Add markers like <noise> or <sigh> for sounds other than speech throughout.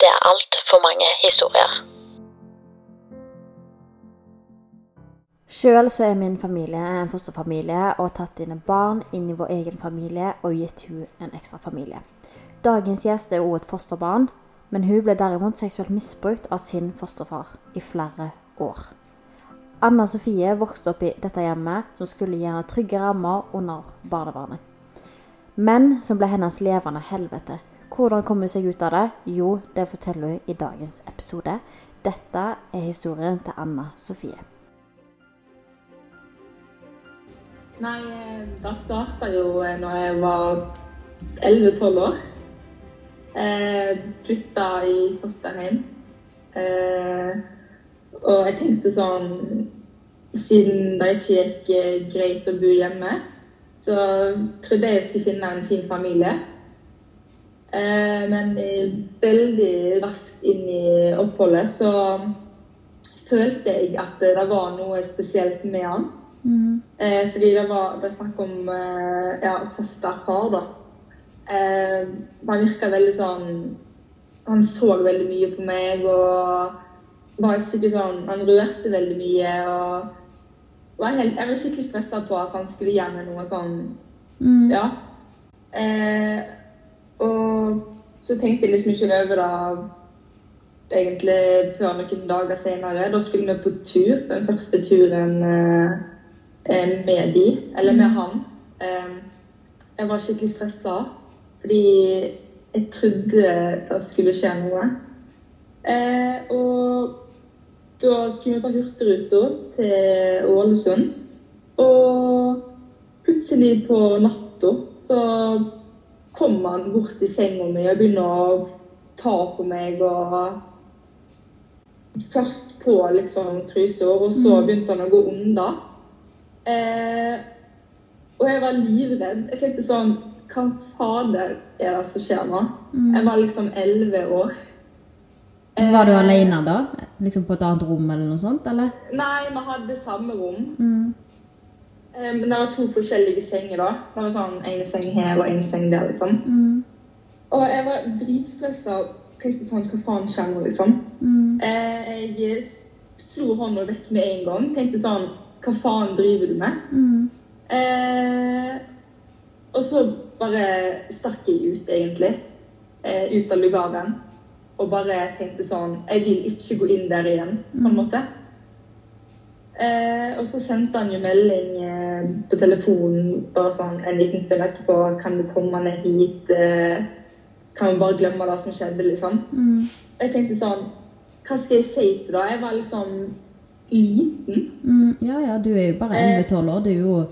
Det er altfor mange historier. Sjøl så er min familie en fosterfamilie og tatt dine barn inn i vår egen familie og gitt hun en ekstra familie. Dagens gjest er også et fosterbarn, men hun ble derimot seksuelt misbrukt av sin fosterfar i flere år. Anna Sofie vokste opp i dette hjemmet som skulle gi henne trygge rammer under barnevernet. Men som ble hennes levende helvete. Hvordan kom hun seg ut av det? Jo, det forteller hun i dagens episode. Dette er historien til Anna Sofie. Nei, da det starta jo eh, når jeg var 11-12 år. Eh, flytta i fosterhjem. Eh, og jeg tenkte sånn Siden det ikke gikk eh, greit å bo hjemme, så trodde jeg jeg skulle finne en fin familie. Eh, men eh, veldig raskt inn i oppholdet så følte jeg at det var noe spesielt med han. Mm. fordi det var, det snakk om eh, ja, fosterfar, da. Eh, han virka veldig sånn Han så veldig mye på meg og var skikkelig sånn Han rørte veldig mye og var helt, Jeg var skikkelig stressa på at han skulle gjøre noe sånn Ja. Eh, og så tenkte jeg liksom ikke over det egentlig før noen dager senere. Da skulle vi på tur. Den første turen eh, eh, med de, eller med han. Eh, jeg var skikkelig stressa, fordi jeg trodde det skulle skje noe. Og da skulle vi ta Hurtigruta til Ålesund. Og plutselig på natta så kom han bort i senga mi og begynner å ta på meg og Først på liksom trusa, og så begynte han å gå unna. Eh, og jeg var livredd. Jeg tenkte sånn Hva fader er det som skjer nå? Jeg var liksom elleve år. Eh, Var du alene da? Liksom på et annet rom eller noe sånt, eller? Nei, vi hadde samme rom. Mm. Eh, Men det var to forskjellige senger, da. Det var sånn En seng her og en seng der, liksom. Mm. Og jeg var dritstressa tenkte sånn Hva faen skjer nå, liksom? Mm. Eh, jeg slo hånda vekk med en gang. Tenkte sånn Hva faen driver du med? Mm. Eh, og så bare stakk jeg ut, egentlig. Eh, ut av lugaren. Og bare tenkte sånn Jeg vil ikke gå inn der igjen, på en måte. Eh, og så sendte han jo melding eh, på telefonen bare sånn en liten stund etterpå. Kan du komme ned hit? Eh, kan vi bare glemme det som skjedde, liksom? Mm. Jeg tenkte sånn Hva skal jeg si til det? Jeg var liksom liten. Mm. Ja, ja, du er jo bare Eh. 11-12 år. Du er jo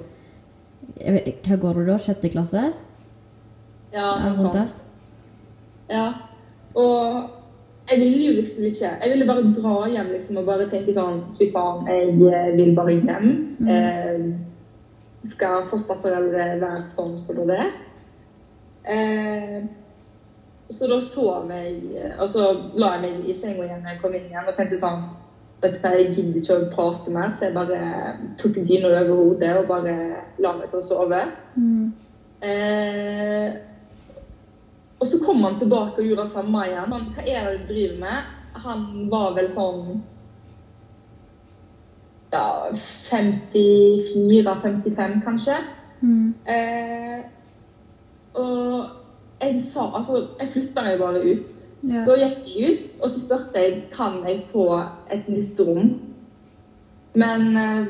vet, Hva går du da? Sjette klasse? Ja, noe sånt. Ja. Og jeg ville jo liksom ikke Jeg ville bare dra hjem liksom og bare tenke sånn Fy faen, jeg eh, vil bare hjem. Eh, skal fosterforeldre være sånn som det er? Eh, så da sov jeg Og så la jeg meg i senga igjen når jeg kom inn igjen og tenkte sånn dette, Jeg gidder ikke å prate mer, så jeg bare tok dyna over hodet og bare la meg til å sove. Mm. Eh, og så kom han tilbake og gjorde det samme igjen. Han, hva er det du driver med? Han var vel sånn ja, 54-55 kanskje. Mm. Eh, og jeg sa Altså, jeg flytta meg bare ut. Ja. Da gikk jeg ut, og så spurte jeg kan jeg få et nytt rom. Men eh,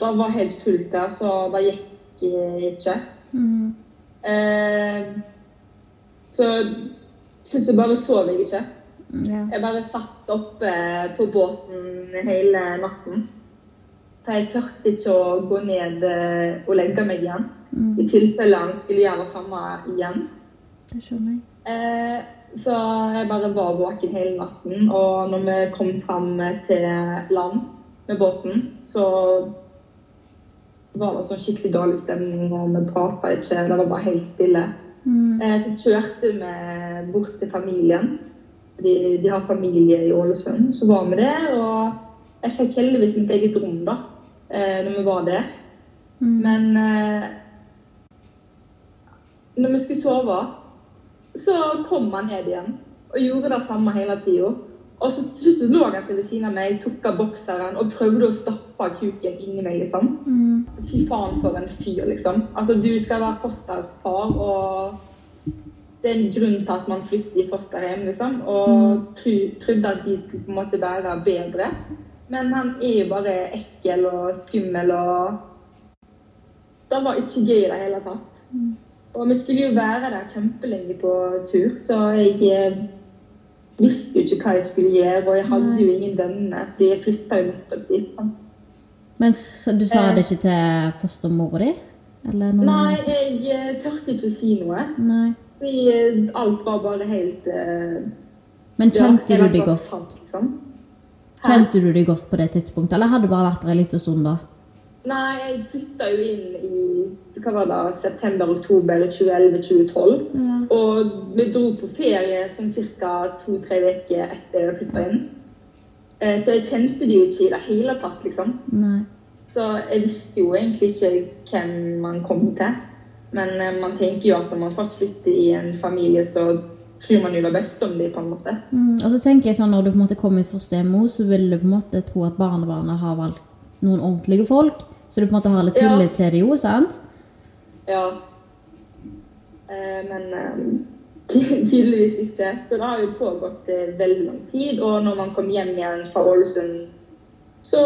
det var helt fullt der, så det gikk jeg ikke. Mm. Eh, så syns jeg bare sov jeg ikke. Ja. Jeg bare satt oppe på båten hele natten. For jeg tørte ikke å gå ned eh, og legge meg igjen. Mm. I tilfelle han skulle gjøre det samme igjen. Det skjønner jeg. Eh, Så jeg bare var våken hele natten. Og når vi kom fram til land med båten, så var det sånn skikkelig dårlig stemning, og vi prata ikke. Det var bare helt stille. Mm. Eh, Så kjørte vi bort til familien. De, de har familie i Ålesund. Så var vi der, og jeg fikk heldigvis mitt eget rom da, eh, når vi var der. Mm. Men eh, når vi skulle sove, så kom han ned igjen og gjorde det samme hele tida. Og så til slutt lå han seg ved siden av meg, tok av bokseren og prøvde å stappe kuken inni meg, liksom. Mm. Fy faen for en fyr, liksom. Altså, du skal være fosterfar, og det er en grunn til at man flytter i fosterhjem, liksom. Og tro, trodde at de skulle på en måte være bedre. Men han er jo bare ekkel og skummel og Det var ikke gøy i det hele tatt. Og vi skulle jo være der kjempelenge på tur, så jeg eh, visste jo ikke hva jeg skulle gjøre, og jeg hadde jo ingen venner, fordi jeg flytta jo nettopp dit. sant? Men du sa det ikke til fostermora di? Nei, jeg eh, tørte ikke å si noe. Nei. Fordi eh, alt var bare helt uh, Men kjente ja, du jeg godt? Sant, liksom. Kjente du deg godt på det tidspunktet, eller hadde du bare vært der en liten stund da? Nei, jeg flytta jo inn i hva var det, september-oktober 2011-2012. Ja. Og vi dro på ferie sånn ca. to-tre uker etter jeg flytta inn. Eh, så jeg kjente de jo ikke i det hele tatt, liksom. Nei. Så jeg visste jo egentlig ikke hvem man kom til. Men eh, man tenker jo at når man først flytter i en familie, så tror man jo det beste om dem, på en måte. Mm, og så tenker jeg sånn, når du på en måte kommer i fosterhjem nå, så vil du på en måte tro at barnebarnet har valgt noen ordentlige folk. Så du på en måte har litt Ja. tillit til det jo, sant? Ja. Eh, men eh, <laughs> tydeligvis ikke. Så det har jo pågått eh, veldig lang tid. Og når man kom hjem igjen fra Ålesund, så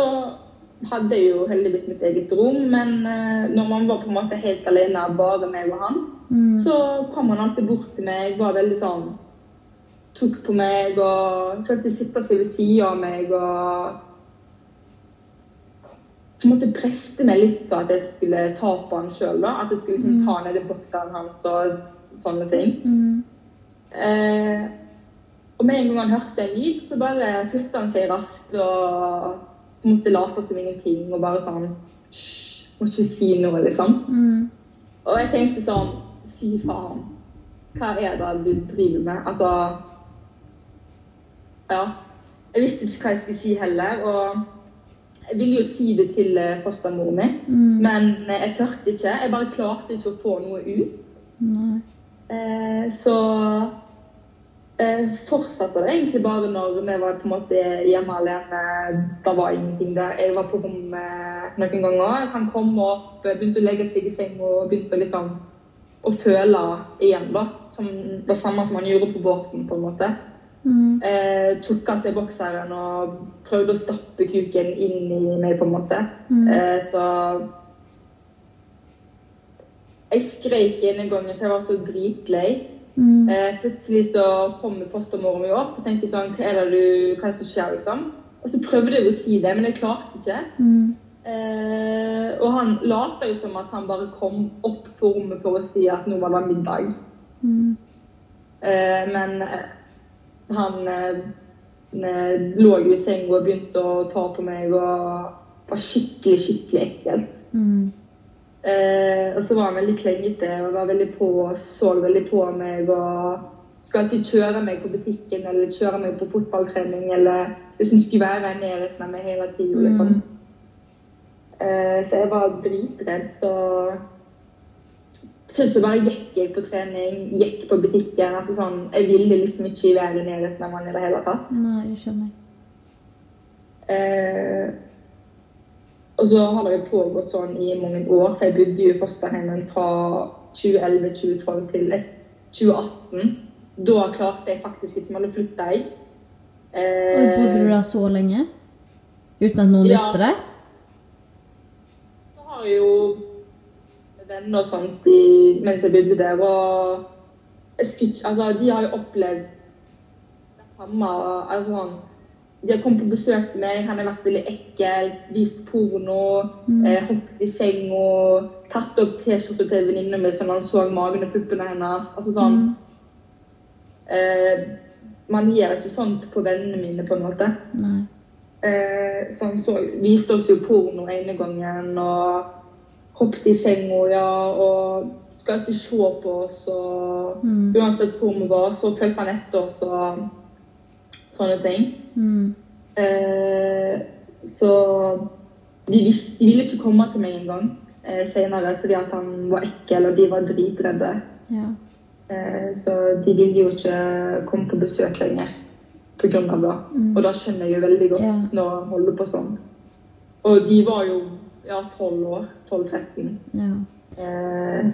hadde jo heldigvis mitt eget rom. Men eh, når man var på en måte helt alene, bare meg og han, Mm. så kom han alltid bort til meg, var veldig sånn Tok på meg og følte sitte seg ved sida av meg og på en måte preste meg litt til at jeg skulle ta på han sjøl. At jeg skulle liksom ta ned bokseren hans og sånne ting. Mm. Eh, og med en gang han hørte en lyd, så bare flytta han seg raskt og måte late som ingenting og bare sånn må ikke si noe, liksom. Mm. Og jeg tenkte sånn Fy faen. Hva er det du driver med? Altså Ja. Jeg visste ikke hva jeg skulle si heller. Og jeg ville jo si det til eh, fostermoren min, Mm. men jeg tørte ikke. Jeg bare klarte ikke å få noe ut. Nei. Eh, så fortsatte det egentlig bare når vi var på en måte hjemme alene. Det var ingenting der. Jeg var på rommet noen ganger. Han kom opp, begynte å legge seg i seng og begynte liksom å føle igjen, da. Som det samme som han gjorde på båten, på en måte. Mm. Eh, tok av seg bokseren og prøvde å stappe kuken inn i meg, på en måte. Mm. Eh, så Jeg skrek en gang for jeg var så dritlei. Mm. Eh, plutselig så kom fostermoren min opp og tenkte sånn Hva er det du, hva er det som skjer, liksom? Og så prøvde jeg å si det, men jeg klarte ikke. Mm. Eh, og han lot jo som at han bare kom opp på rommet for å si at nå var det middag. Mm. Eh, men eh, han eh, eh, lå jo i senga og begynte å ta på meg og var skikkelig, skikkelig ekkelt. Mm. Eh, og så var han veldig klengete og var veldig på, så veldig på meg og skulle alltid kjøre meg på butikken eller kjøre meg på fotballtrening eller liksom skulle være i nærheten av meg hele tiden. Liksom. Mm. Eh, så jeg var dritredd, så først så bare gikk jeg på trening, gikk på butikken. altså sånn, Jeg ville liksom ikke være i nærheten av han i det hele tatt. Nei, jeg skjønner. Eh, og så har det pågått sånn i mange år. for Jeg bodde jo i fosterhjemmet fra 2011-2012 til 2018. Da klarte jeg faktisk ikke, men å flytte, jeg. Eh, Og bodde du der så lenge? Uten at noen Ja. visste det? Så har jeg jo venner og sånt i, mens jeg bodde der, og jeg skulle, altså, de har jo opplevd det samme. Altså, sånn, de har kommet på besøk til meg, han har vært veldig ekkel, vist porno, Mm. eh, hoppet i senga, tatt opp T-skjorta til venninna mi så han så magen og puppene hennes. Altså sånn Mm. Eh, man gjør ikke sånt på vennene mine, på en måte. Eh, så han så, viste oss jo porno ene gangen og hoppet i senga, ja, og skal alltid se på oss. Og Mm. uansett hvor vi var, så fulgte han etter oss og sånne ting. Mm. Eh, så de, visste, de ville ikke komme til meg engang eh, senere fordi at han var ekkel og de var dritredde. Ja. Eh, så de ville jo ikke komme på besøk lenger pga. det. Mm. Og da skjønner jeg jo veldig godt Ja. når han holder på sånn. Og de var jo ja, 12 år. 12-13. ja. Eh,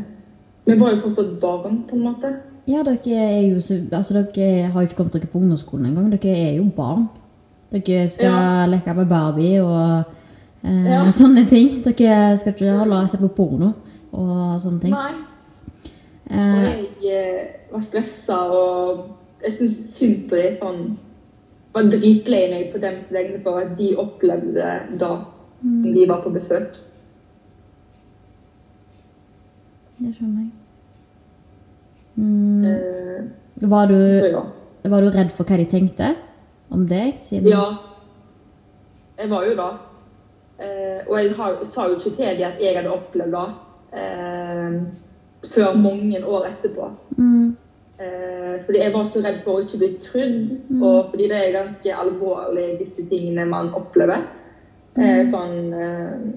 vi var jo fortsatt barn, på en måte. Ja, dere er jo så Altså, dere har jo ikke kommet dere på ungdomsskolen engang. Dere er jo barn. Dere skal Ja. leke med Barbie og eh, Ja. <laughs> sånne ting. Dere skal ikke holde og se på porno og sånne ting. Nei. Eh, jeg eh, var stressa og jeg syns synd på dem. Sånn, var dritlei meg på deres vegne for at de opplevde da mm, de var på besøk. det skjønner jeg. Mm, Eh, var, du, ja. var du redd for hva de tenkte om deg? Siden Ja, jeg var jo da. Eh, og jeg har, sa jo ikke til dem at jeg hadde opplevd det eh, før mange år etterpå. Mm, Eh, fordi jeg var så redd for å ikke bli trudd, Mm. og fordi det er ganske alvorlig, disse tingene man opplever. Eh, sånn eh,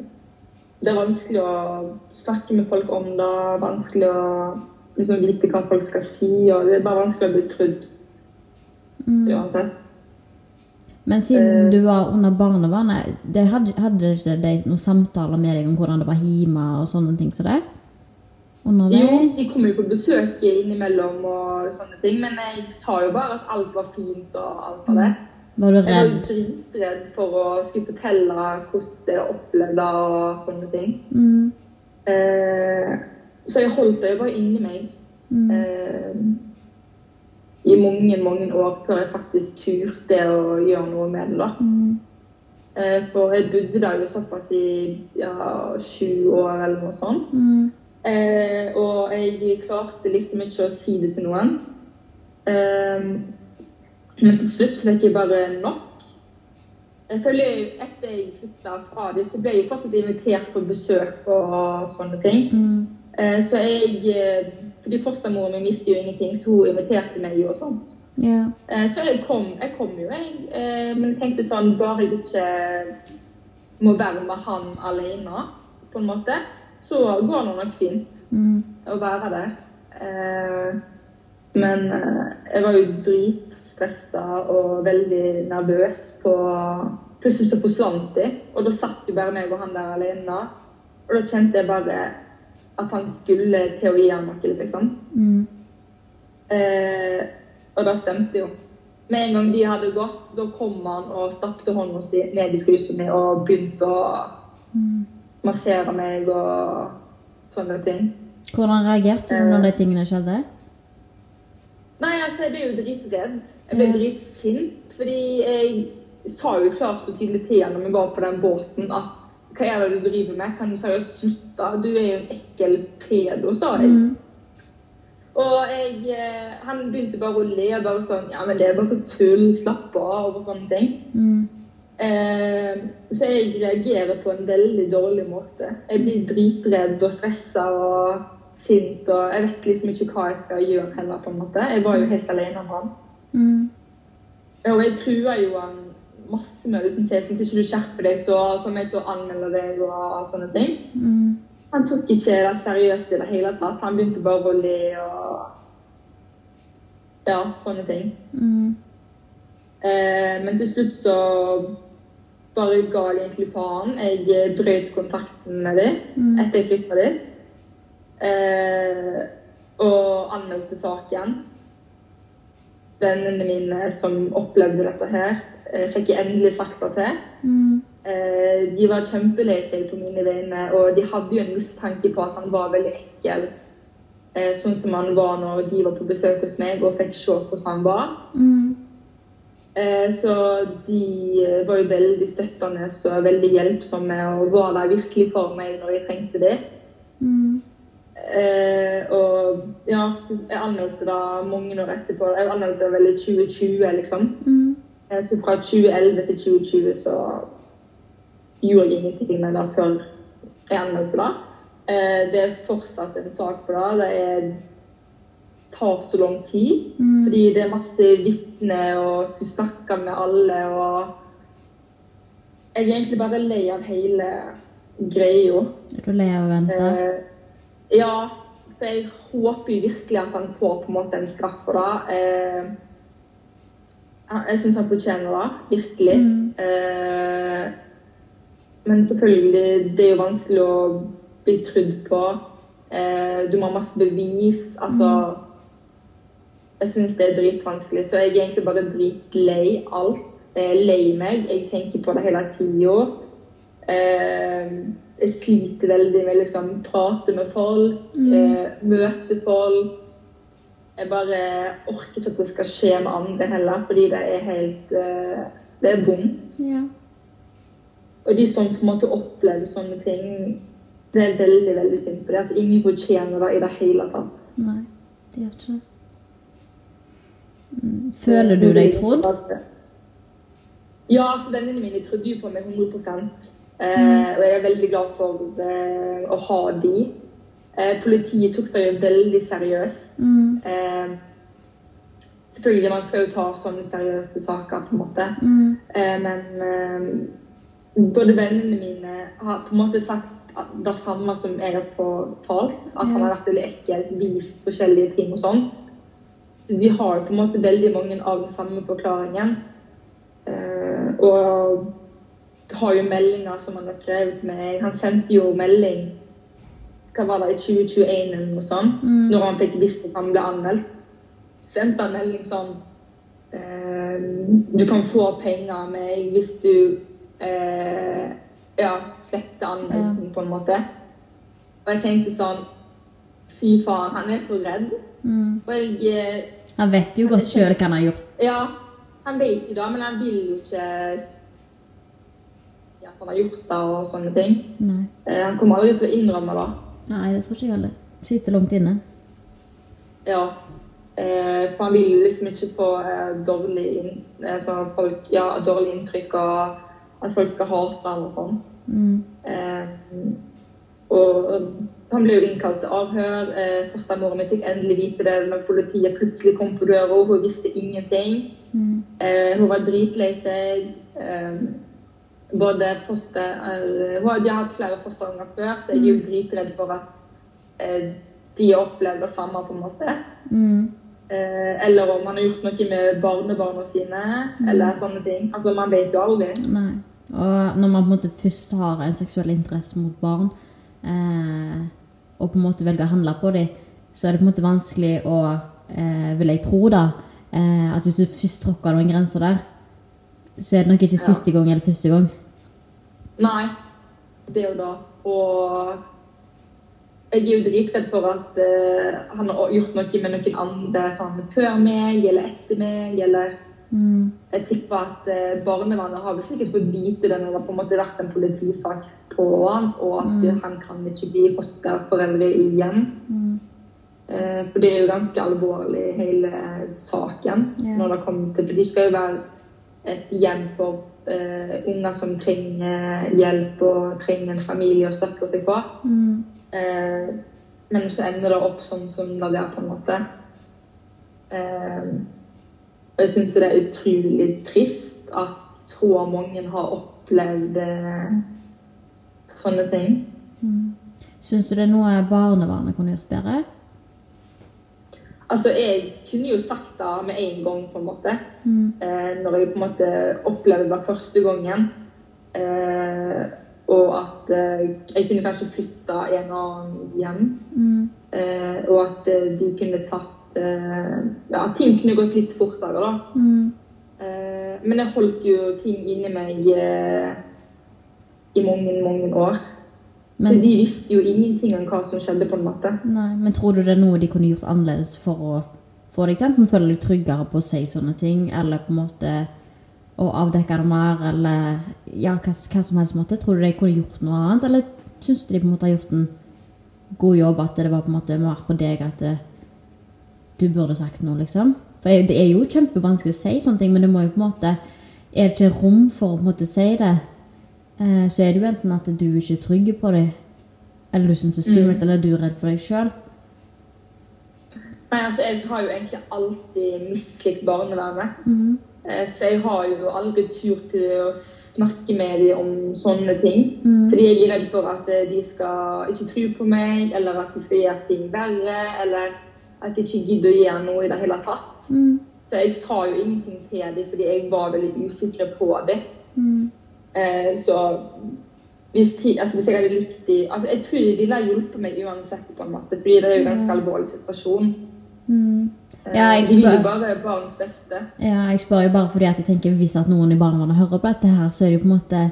Det er vanskelig å snakke med folk om det, vanskelig å liksom vite hva folk skal si, og det er bare vanskelig å bli trodd mm. uansett. Men siden Eh. du var under barnevernet, det hadde, hadde ikke de noen samtaler med deg om hvordan det var hjemme og sånne ting som det? Jo, Underveis? de kom jo på besøk innimellom og sånne ting, men jeg sa jo bare at alt var fint og alt var det. Var du redd? Jeg var jo redd? dritredd for å skulle fortelle hvordan jeg opplevde og sånne ting. Mm, Eh, så jeg holdt det jo bare inni meg mm, eh, i mange, mange år før jeg faktisk turte å gjøre noe med det. da. mm, Eh, for jeg bodde der jo såpass i ja, sju år eller noe sånt. mm, Eh, og jeg klarte liksom ikke å si det til noen. Eh, men til slutt så fikk jeg bare nok. Jeg føler Etter jeg flytta fra dem, så ble jeg fortsatt invitert på besøk og sånne ting. Eh, så jeg eh, Fordi fostermoren min visste jo ingenting, så hun inviterte meg jo og sånt. Eh, så jeg kom, jeg kom jo, jeg. Eh, men jeg tenkte sånn Bare jeg ikke må være med han alene, på en måte, så går det nok fint Mm, å være der. Men jeg var jo dritstressa og veldig nervøs på Plutselig så forsvant de, og da satt jo bare meg og han der alene. Og da kjente jeg bare at han skulle til å ham noe, liksom. mm, Eh, og det stemte jo. Med en gang de hadde gått, da kom han og stappte hånda si ned i trusa mi og begynte å mm. massere meg og sånne ting. Hvordan reagerte du når de tingene skjedde? Nei, altså, jeg ble jo dritredd. Jeg ble Ja. dritsint. Fordi jeg sa jo klart og tydelig til han når vi var på den båten at hva er det du driver med? Kan du seriøst slutte? Du er jo en ekkel pedo, sa jeg. Mm, Og jeg, eh, han begynte bare å le. bare sånn, ja, men det er bare tull, slapp av, og sånne ting. mm, Eh, så jeg reagerer på en veldig dårlig måte. Jeg blir dritredd og stressa og sint, og jeg vet liksom ikke hva jeg skal gjøre heller, på en måte. Jeg var jo helt alene om han. mm, Og jeg trua jo han masse med liksom, hvis ikke du skjerper deg, så får jeg til å anmelde deg og sånne ting. mm, Han tok ikke det seriøst i det hele tatt. Han begynte bare å le og Ja, sånne ting. mm, Eh, men til slutt så bare ga jeg egentlig faen. Jeg brøt kontakten med dem Mm. etter jeg flytta dit. Eh, og anmeldte saken. Vennene mine som opplevde dette her, fikk jeg endelig sagt det til. mm, Eh, de var kjempelei seg på mine vegne, og de hadde jo en mistanke på at han var veldig ekkel. Eh, sånn som han var når de var på besøk hos meg og fikk se hvordan han var. mm, Eh, Så de eh, var jo veldig støttende og veldig hjelpsomme og var der virkelig for meg når jeg trengte det. mm, Eh, og ja, jeg anmeldte det mange år etterpå. Jeg anmeldte vel i 2020, liksom. Mm. Eh, Så fra 2011 til 2020 så gjorde jeg ingenting med det før jeg anmeldte det. Eh, Det er fortsatt en sak for det. Det er, tar så lang tid. Mm. Fordi det er masse vitner og skulle snakke med alle og Jeg er egentlig bare lei av hele greia. Er du lei av å vente? Eh, ja, for jeg håper jo virkelig at han får på en måte en straff for det. Jeg syns han fortjener det, virkelig. Mm. Eh, men selvfølgelig, det er jo vanskelig å bli trudd på. Eh, du må ha masse bevis. Altså Jeg syns det er dritvanskelig, så jeg er egentlig bare dritlei alt. Jeg er lei meg. Jeg tenker på det hele tida. Eh, jeg sliter veldig med liksom prate med folk, eh, møte folk. Jeg bare orker ikke at det skal skje med andre heller, fordi det er helt eh, Det er vondt. Ja. Og de som på en måte opplever sånne ting, det er veldig veldig synd på det. Altså, ingen fortjener det i det hele tatt. Nei, det gjør ikke det. Mm. Føler du deg trodd? Ja, altså vennene mine trodde jo på meg 100 eh, Og jeg er veldig glad for eh, å ha de. Eh, politiet tok det jo veldig seriøst. Mm. Eh, selvfølgelig, man skal jo ta sånne seriøse saker, på en måte. Mm. Eh, men eh, både vennene mine har på en måte sagt det samme som jeg har fortalt. At han har vært veldig ekkel, vist forskjellige ting og sånt. Så vi har på en måte veldig mange av den samme forklaringen. Eh, og har jo meldinger som han har skrevet til meg. Han sendte jo melding hva var det, i 2021 eller noe sånt, Mm. når han fikk visst at han ble anmeldt. Sendte han en melding sånn eh, Du kan få penger av meg hvis du eh, ja, sletter anmeldelsen, på en måte. Og jeg tenkte sånn Fy faen, han er så redd. Mm. Og jeg eh, Han vet jo godt sjøl hva han har gjort. Ja, han vet jo det, men han vil jo ikke at han har gjort det og sånne ting. Nei. Eh, han kommer aldri til å innrømme det. Nei, det tror ikke jeg heller. Sitter langt inne. Ja. Eh, for han vil liksom ikke få eh, dårlig, inn, eh, folk, ja, dårlig inntrykk av at folk skal hate han og sånn. Mm. Eh, og han ble jo innkalt til avhør. Eh, Fostermoren min fikk endelig vite det når politiet plutselig kom på døra. Hun visste ingenting. Mm. Eh, hun var dritlei seg. Både foster eh, De har hatt flere fosterunger før, så jeg er jo dritredd for at eh, de har opplevd det samme, på en måte. Mm. Eh, eller om man har gjort noe med barnebarna sine, eller sånne ting. Altså, Man vet jo aldri. Nei. Og når man på en måte først har en seksuell interesse mot barn, eh, og på en måte velger å handle på dem, så er det på en måte vanskelig å, eh, vil jeg tro da, eh, at hvis du først tråkker noen grenser der, så er det nok ikke siste gang eller første gang. Nei, det er jo da. Og jeg er jo dritredd for at uh, han har gjort noe med noen andre sånn før meg eller etter meg, eller Mm. Jeg tipper at uh, barnevernet har sikkert fått vite det når det har på en måte vært en politisak på han, og at han kan ikke bli fosterforeldre igjen. Mm. Uh, for det er jo ganske alvorlig, hele saken. yeah. når det kommer til, for De skal jo være et hjem for uh, unger som trenger hjelp og trenger en familie å støtte seg på. Mm. Uh, men så ender det opp sånn som det er, på en måte. Uh, jeg syns det er utrolig trist at så mange har opplevd sånne ting. Syns du det er noe barnevernet kunne gjort bedre? Altså, jeg kunne jo sagt det med en gang, på en måte. Mm. Eh, når jeg på en måte opplevde det første gangen. Eh, og at eh, jeg kunne kanskje flytta en annen hjem. Mm. Og at de kunne tatt Ja, ting kunne gått litt fortere, da. Mm. Men jeg holdt jo ting inni meg i mange, mange år. Så de visste jo ingenting om hva som skjedde, på en måte. nei, men tror du det er noe de kunne gjort annerledes for å få deg til enten føle deg tryggere på å si sånne ting, eller på en måte å avdekke det mer, eller ja, hva, hva som helst måte? Tror du de kunne gjort noe annet, eller syns du de på en måte har gjort en god jobb at det var på en måte mer på deg at det, du burde sagt noe, liksom. For det er jo kjempevanskelig å si sånne ting, men det må jo på en måte Er det ikke rom for å på en måte si det, eh, så er det jo enten at du ikke er trygg på dem, eller du syns det er skummelt, eller du er redd for deg sjøl. Nei, altså, jeg har jo egentlig alltid mislikt barnevernet. Eh, Så jeg har jo aldri tur til å snakke med dem om sånne ting. Mm. Fordi jeg er redd for at eh, de skal ikke tro på meg, eller at de skal gjøre ting verre, eller at de ikke gidder å gjøre noe i det hele tatt. Mm. Så jeg sa jo ingenting til dem fordi jeg var veldig usikker på dem. Mm. Eh, så hvis, ti, altså hvis jeg hadde likt de, altså Jeg tror de ville ha hjulpet meg uansett, på en måte, fordi det er jo en ganske alvorlig situasjon. Mm. Eh, Ja, jeg de vil bare jo bare barns beste. Ja, jeg spør jo bare fordi at jeg tenker hvis at noen i barnevernet hører på dette her, så er det jo på en måte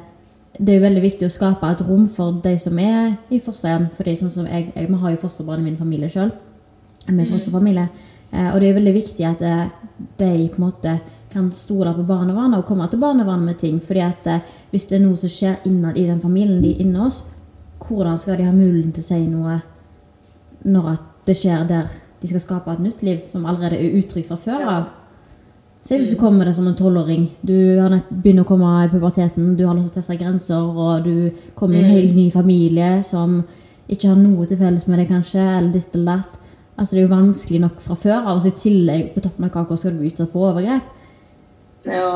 det er jo veldig viktig å skape et rom for de som er i fosterhjem. For sånn som jeg, jeg vi har jo fosterbarn i min familie sjøl. Med fosterfamilie. Eh, og det er veldig viktig at de på en måte kan stole på barnevernet og komme til barnevernet med ting. fordi at eh, hvis det er noe som skjer innad i den familien de er inni oss, hvordan skal de ha muligheten til å si noe når det skjer der de skal skape et nytt liv som allerede er uttrykt fra før av? Se hvis du kommer deg som en tolvåring. Du har nett begynner å komme i puberteten, du har lyst til å teste grenser, og du kommer i en helt ny familie som ikke har noe til felles med deg, kanskje, eller ditt eller datt. Altså, det er jo vanskelig nok fra før av, og så i tillegg på toppen av kaka skal du bli utsatt for overgrep. Ja.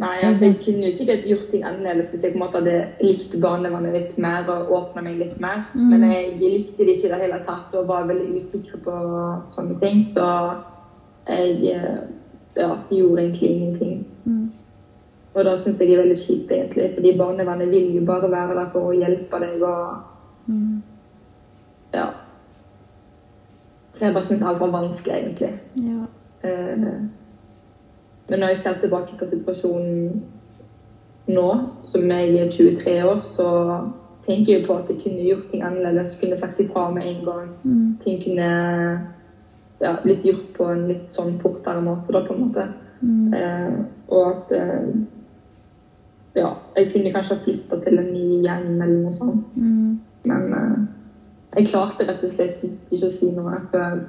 Nei, altså jeg kunne jo sikkert gjort ting annerledes hvis jeg på en måte hadde likt barnevernet litt mer og åpna meg litt mer. Men jeg likte det ikke i det hele tatt og var veldig usikker på sånne ting. Så jeg eh, ja, gjorde egentlig ingenting. Mm. Og da syns jeg det er veldig kjipt, egentlig. Fordi barnevernet vil jo bare være der for å hjelpe deg og Mm. Ja. Så jeg bare syns alt var vanskelig, egentlig. Ja. Eh, Men når jeg ser tilbake på situasjonen nå, som jeg er 23 år, så tenker jeg på at jeg kunne gjort ting annerledes. Kunne sagt ifra med en gang. Mm. Ting kunne ja, blitt gjort på en litt sånn fortere måte, da, på en måte. Mm. Eh, og at eh, ja, jeg kunne kanskje ha flytta til en ny gjeng eller noe sånt. Mm. Men eh, jeg klarte rett og slett ikke å si noe før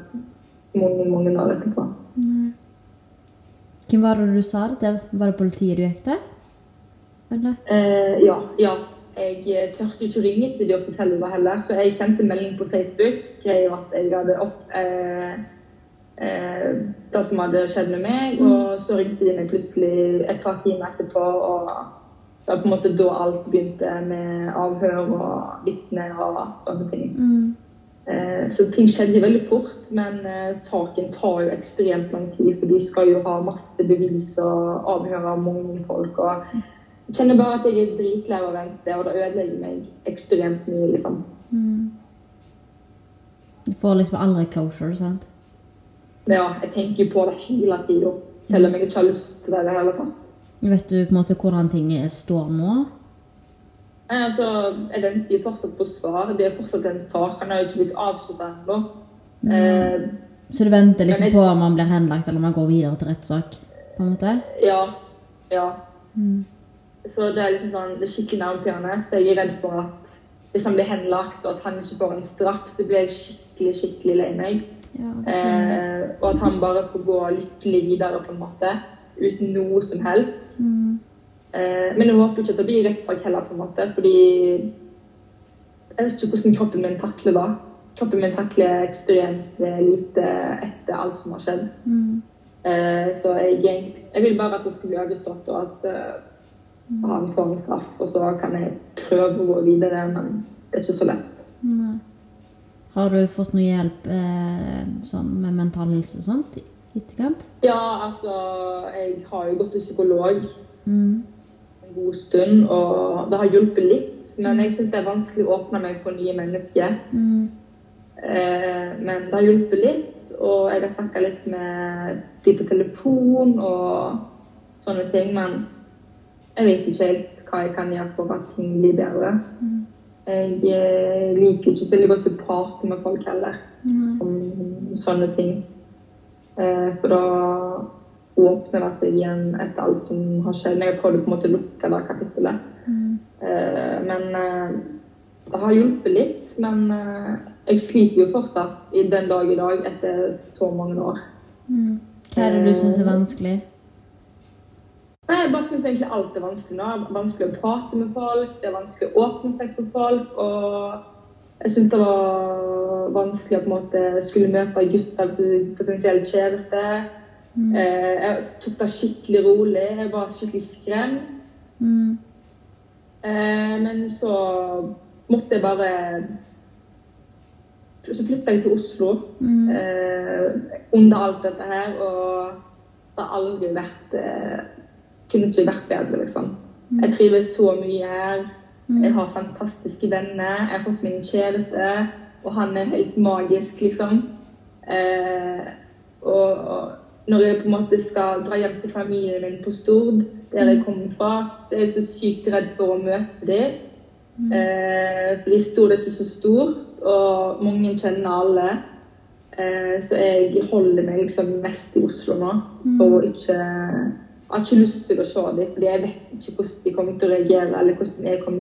mange, mange år etterpå. Nei. Hvem var det du sa det til? Var det politiet du gikk til? Eller? Eh, ja, ja. Jeg tørte turte ikke å ringe til de og fortelle det heller, så jeg sendte melding på Facebook. Skrev at jeg hadde opp eh, eh, det som hadde skjedd med meg, og så ringte de meg plutselig et par timer etterpå. og det var på en måte da alt begynte med avhør og vitner og sånne ting. Mm. Eh, Så ting skjedde veldig fort, men eh, saken tar jo ekstremt lang tid. For de skal jo ha masse bevis og avhøre mange folk. og Jeg kjenner bare at jeg er dritlei av å vente, og det ødelegger meg ekstremt mye. liksom. Mm. Du får liksom aldri closure, sant? Ja, jeg tenker jo på det hele tida, selv om jeg ikke har lyst til det i det hele tatt. Vet du på en måte hvordan ting står nå? Nei, altså, Jeg venter fortsatt på svar. Det er fortsatt en sak. Han har jo ikke blitt avslutta ennå. Eh, Så du venter liksom jeg- på om han blir henlagt eller om han går videre til rettssak? på en måte? ja. Ja. Mm. Så det er liksom sånn, det er skikkelig nervepirrende. Så jeg er redd for at hvis han blir henlagt og at han ikke får en straff, så blir jeg skikkelig skikkelig lei meg. Ja. Eh, og at han bare får gå lykkelig videre på en måte, uten noe som helst. Mm. Eh, men jeg håper ikke at det blir rettssak heller, på en måte, fordi jeg vet ikke hvordan kroppen min takler det. Kroppen min takler ekstremt eh, lite etter alt som har skjedd. Mm. Eh, så jeg, jeg vil bare at det skal bli overstått, og at han får en straff. Og så kan jeg prøve å gå videre, men det er ikke så lett. Nei. Har du fått noe hjelp eh, sånn med mental helse og sånt i etterkant? Ja, altså Jeg har jo gått til psykolog Mm. God stund, og det har hjulpet litt. Men jeg syns det er vanskelig å åpne meg for nye mennesker. Mm. Eh, men det har hjulpet litt, og jeg har snakka litt med de på telefon og sånne ting. Men jeg vet ikke helt hva jeg kan gjøre for at ting blir bedre. Jeg eh, liker ikke så veldig godt å prate med folk heller mm. om sånne ting. Eh, for da åpner det seg igjen etter alt som har skjedd. Men jeg prøvde på en måte å lukke det kapittelet. Mm. Eh, men eh, det har hjulpet litt, men eh, jeg sliter jo fortsatt i den dag i dag etter så mange år. Mm. Hva er det du syns er vanskelig? Nei, Jeg bare syns egentlig alt er vanskelig nå. Det er vanskelig å prate med folk, det er vanskelig å åpne seg for folk. Og jeg syns det var vanskelig å på en måte skulle møte gutter som potensielt kjæreste. Eh, Jeg tok det skikkelig rolig. Jeg var skikkelig skremt. Mm. Eh, Men så måtte jeg bare Så flytta jeg til Oslo Mm. eh, under alt dette her, og det har aldri vært Kunne ikke vært bedre, liksom. Jeg trives så mye her. Jeg har fantastiske venner. Jeg har fått min kjæreste, og han er helt magisk, liksom. Og, og når jeg på en måte skal dra hjem til familien min på Stord, der jeg kommer fra, så er jeg så sykt redd for å møte dem. Eh, fordi Stord er ikke så stort, og mange kjenner alle. Eh, så jeg holder meg liksom mest i Oslo nå. Og ikke, jeg har ikke lyst til å se dem, fordi jeg vet ikke hvordan de kommer til å reagere. eller hvordan jeg kommer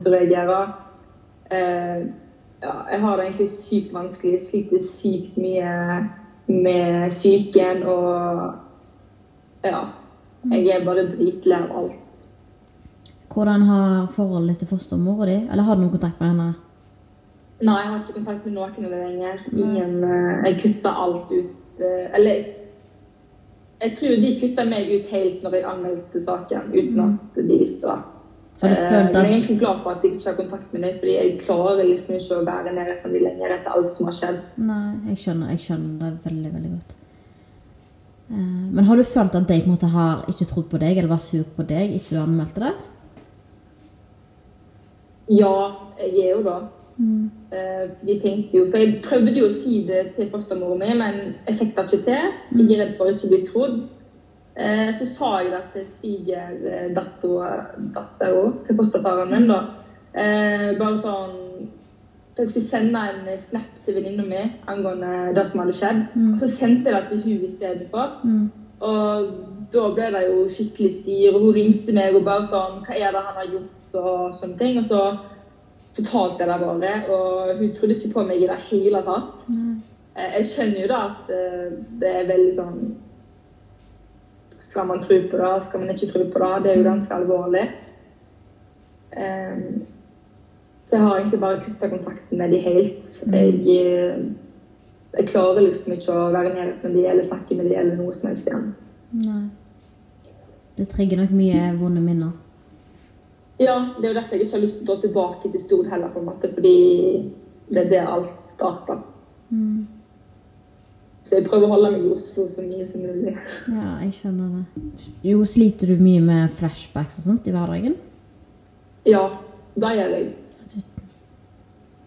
til å reagere. Eh, ja, jeg har det egentlig sykt vanskelig. Jeg sliter sykt mye med psyken og Ja. Jeg er bare dritlei av alt. Hvordan har forholdet til fostermora di? Eller har du noen kontakt med henne? Nei, jeg har ikke kontakt med noen av dem lenger. Ingen, eh, jeg kutta alt ut. eh, Eller jeg tror de kutta meg ut helt når jeg anmeldte saken, uten at de visste det. Har du Eh, følt Men jeg er egentlig glad for at jeg ikke har kontakt med deg, fordi jeg klarer liksom ikke å være nærheten dem lenger etter alt som har skjedd. Nei, jeg skjønner, jeg skjønner det veldig, veldig godt. Eh, Men har du følt at de på en måte har ikke trodd på deg, eller var sur på deg etter du anmeldte det? Ja, jeg er jo da. Mm. De tenkte jo, for Jeg prøvde jo å si det til fostermoren min, men jeg fikk det ikke til. Jeg er redd for å ikke bli trodd. Eh, Så sa jeg det til svigerdattera til fosterfaren min. da. Eh, Bare sånn Jeg skulle sende en snap til venninna mi angående det som hadde skjedd. Og så sendte jeg det til hun istedenfor. Og da ble det jo skikkelig styr, og hun ringte meg og bare sånn Hva er det han har gjort? Og sånne ting. Og så fortalte jeg det bare, og hun trodde ikke på meg i det hele tatt. Eh, Jeg skjønner jo da at det er veldig sånn Skal man tro på det, skal man ikke tro på det? Det er jo ganske alvorlig. Um, Så jeg har egentlig bare kutta kontakten med de helt. Jeg, eh, jeg klarer liksom ikke å være i nærheten med de eller snakke med de eller noe som helst igjen. Nei. Det trigger nok mye vonde minner. Ja, det er jo derfor jeg ikke har lyst til å dra tilbake til Stord heller, på en måte, fordi det er der alt starta. Så jeg prøver å holde meg i Oslo så mye som mulig. Ja, jeg skjønner det. Jo, sliter du mye med flashbacks og sånt i hverdagen? Ja, det gjør jeg.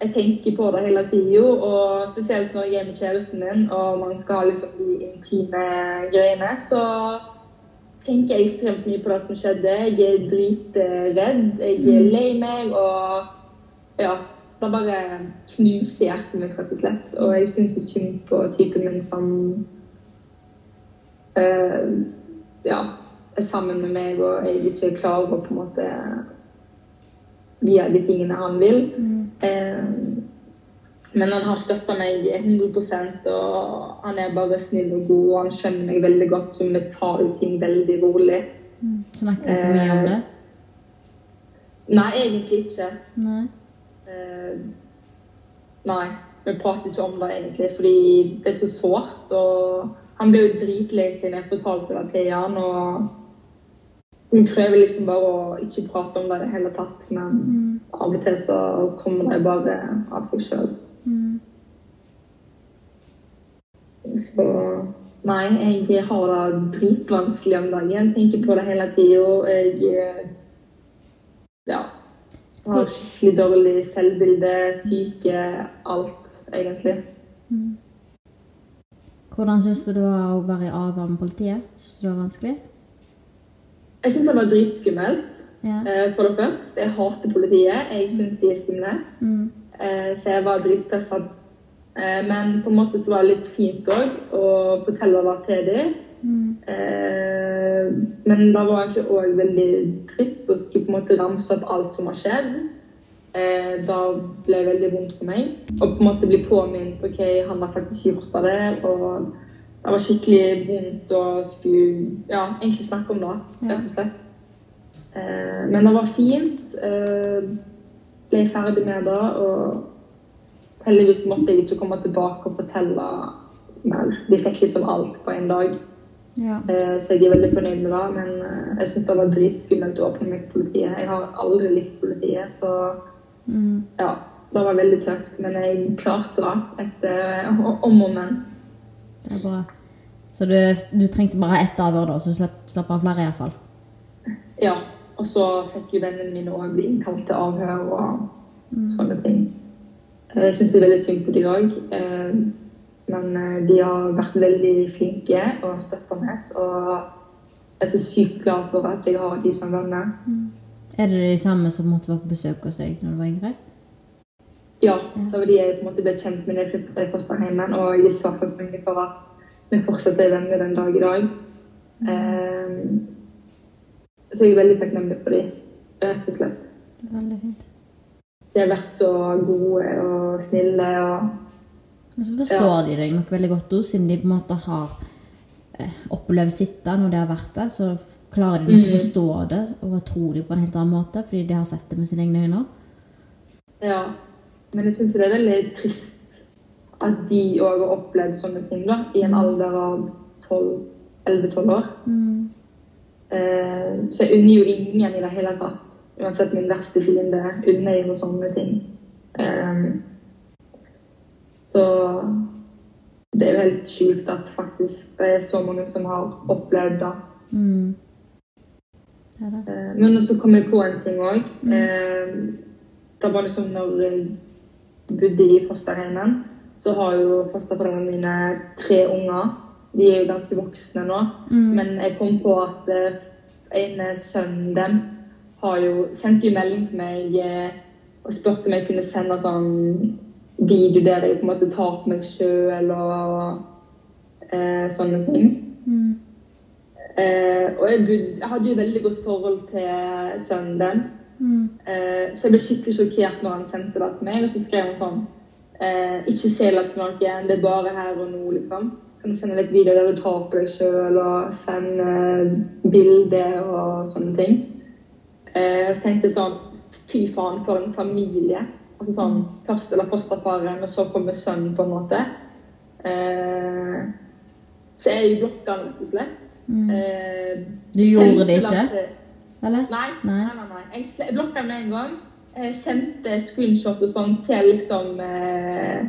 Jeg tenker på det hele tida, og spesielt når jeg er med kjæresten min og man skal ha liksom de intime greiene, så tenker jeg ekstremt mye på det som skjedde. Jeg er dritredd, jeg er lei meg, og ja Det bare knuser hjertet mitt, rett og slett. Og jeg syns synd på typen min som uh, ja, er sammen med meg, og jeg ikke klarer å på en måte via de tingene han vil. Eh, men han har støtta meg 100% og han er bare snill og god, og han skjønner meg veldig godt, så vi tar jo ting veldig rolig. Snakker dere mye om det? Nei, egentlig ikke. Nei. Eh, nei, vi prater ikke om det egentlig, fordi det er så sårt. Og han ble jo dritlei seg da jeg fortalte det til han. Og hun prøver liksom bare å ikke prate om det i det hele tatt, men av og til så kommer det bare av seg sjøl. Så Nei, jeg har det dritvanskelig om dagen. Tenker på det hele tida. Jeg eh, ja, har skikkelig dårlig selvbilde, syke, alt, egentlig. Hvordan syns du det var å være i avhør med politiet? Syns du det var vanskelig? Jeg syns det var dritskummelt. Ja. eh, For det første, jeg hater politiet. Jeg syns de er skumle. Mm. Eh, Så jeg var dritstressa. Eh, Men på en måte så var det litt fint òg å fortelle det til dem. Mm. Eh, Men da var egentlig òg veldig dritt å skulle på en måte ramse opp alt som har skjedd. Eh, Da ble det veldig vondt for meg. Og på en måte bli påminnet ok, han har faktisk gjort det. Og det var skikkelig vondt å skulle ja, egentlig snakke om det, rett og slett. Eh, Men det var fint. Eh, Ble ferdig med det. Og heldigvis måtte jeg ikke komme tilbake og fortelle mer. De fikk liksom alt på en dag. Ja. Eh, Så jeg er veldig fornøyd med det. Men eh, jeg syns det var dritskummelt å åpne meg politiet. Jeg har aldri likt politiet, så Mm. ja. Det var veldig tøft. Men jeg klarte det etter om og men. Det er bra. Så du, du trengte bare ett avhør, da, så du slapp, slapp av flere iallfall? Ja. Og så fikk jo vennene mine òg bli innkalt til avhør og sånne ting. Eh, Jeg syns det er veldig synd på de òg. Men eh, de har vært veldig flinke og støtta meg. Og jeg er så sykt glad for at jeg har de som venner. Er det de samme som måtte være på besøk hos deg når du var yngre? Ja, det var de jeg på en måte ble kjent med da jeg flyttet til fosterhjemmet. Og jeg sa for takknemlig for at vi fortsatt er venner den dag i dag. Eh, så jeg er veldig takknemlig for dem, rett og slett. Veldig fint. De har vært så gode og snille og Men så forstår de deg nok veldig godt òg, siden de på en måte har eh, opplevd sitt når de har vært der. Så klarer de nok å forstå det og tro det på en helt annen måte, fordi de har sett det med sine egne øyne. Ja. Men jeg syns det er veldig trist at de òg har opplevd sånne ting da, i en alder av 11-12 år. Mm. Eh, så jeg unner jo ingen i det hele tatt. Uansett min verste fiende unner jo sånne ting. Eh, så det er jo helt sjukt at faktisk det er så mange som har opplevd det. Mm. Det det. Eh, Men så kom jeg på en ting òg. Det var liksom når jeg bodde i fosterhjemmet, så har jo fosterforeldrene mine tre unger. De er jo ganske voksne nå. Men jeg kom på at en ene sønnen deres har jo sendt melding til meg eh, og spurte om jeg kunne sende sånn video der jeg på en måte tar på meg sjøl og eh, sånne ting. Mm. Eh, og jeg, bud, jeg hadde jo veldig godt forhold til sønnen deres. Mm. Eh, så jeg ble skikkelig sjokkert når han sendte det til meg. Og så skrev han sånn eh, Ikke se det til noen, det er bare her og nå, liksom. Kan du sende litt videoer der du tar på deg sjøl, og sende bilder og sånne ting. Eh, og så tenkte jeg sånn Fy faen, for en familie. Altså sånn Først eller fosterfaren, men så kommer sønnen, på en måte. Eh, så jeg blokka rett og slett. Eh, Du gjorde det ikke? til- Eller? Nei, Nei. nei, nei. Jeg blokka med en gang. Jeg sendte screenshot og sånn til liksom eh,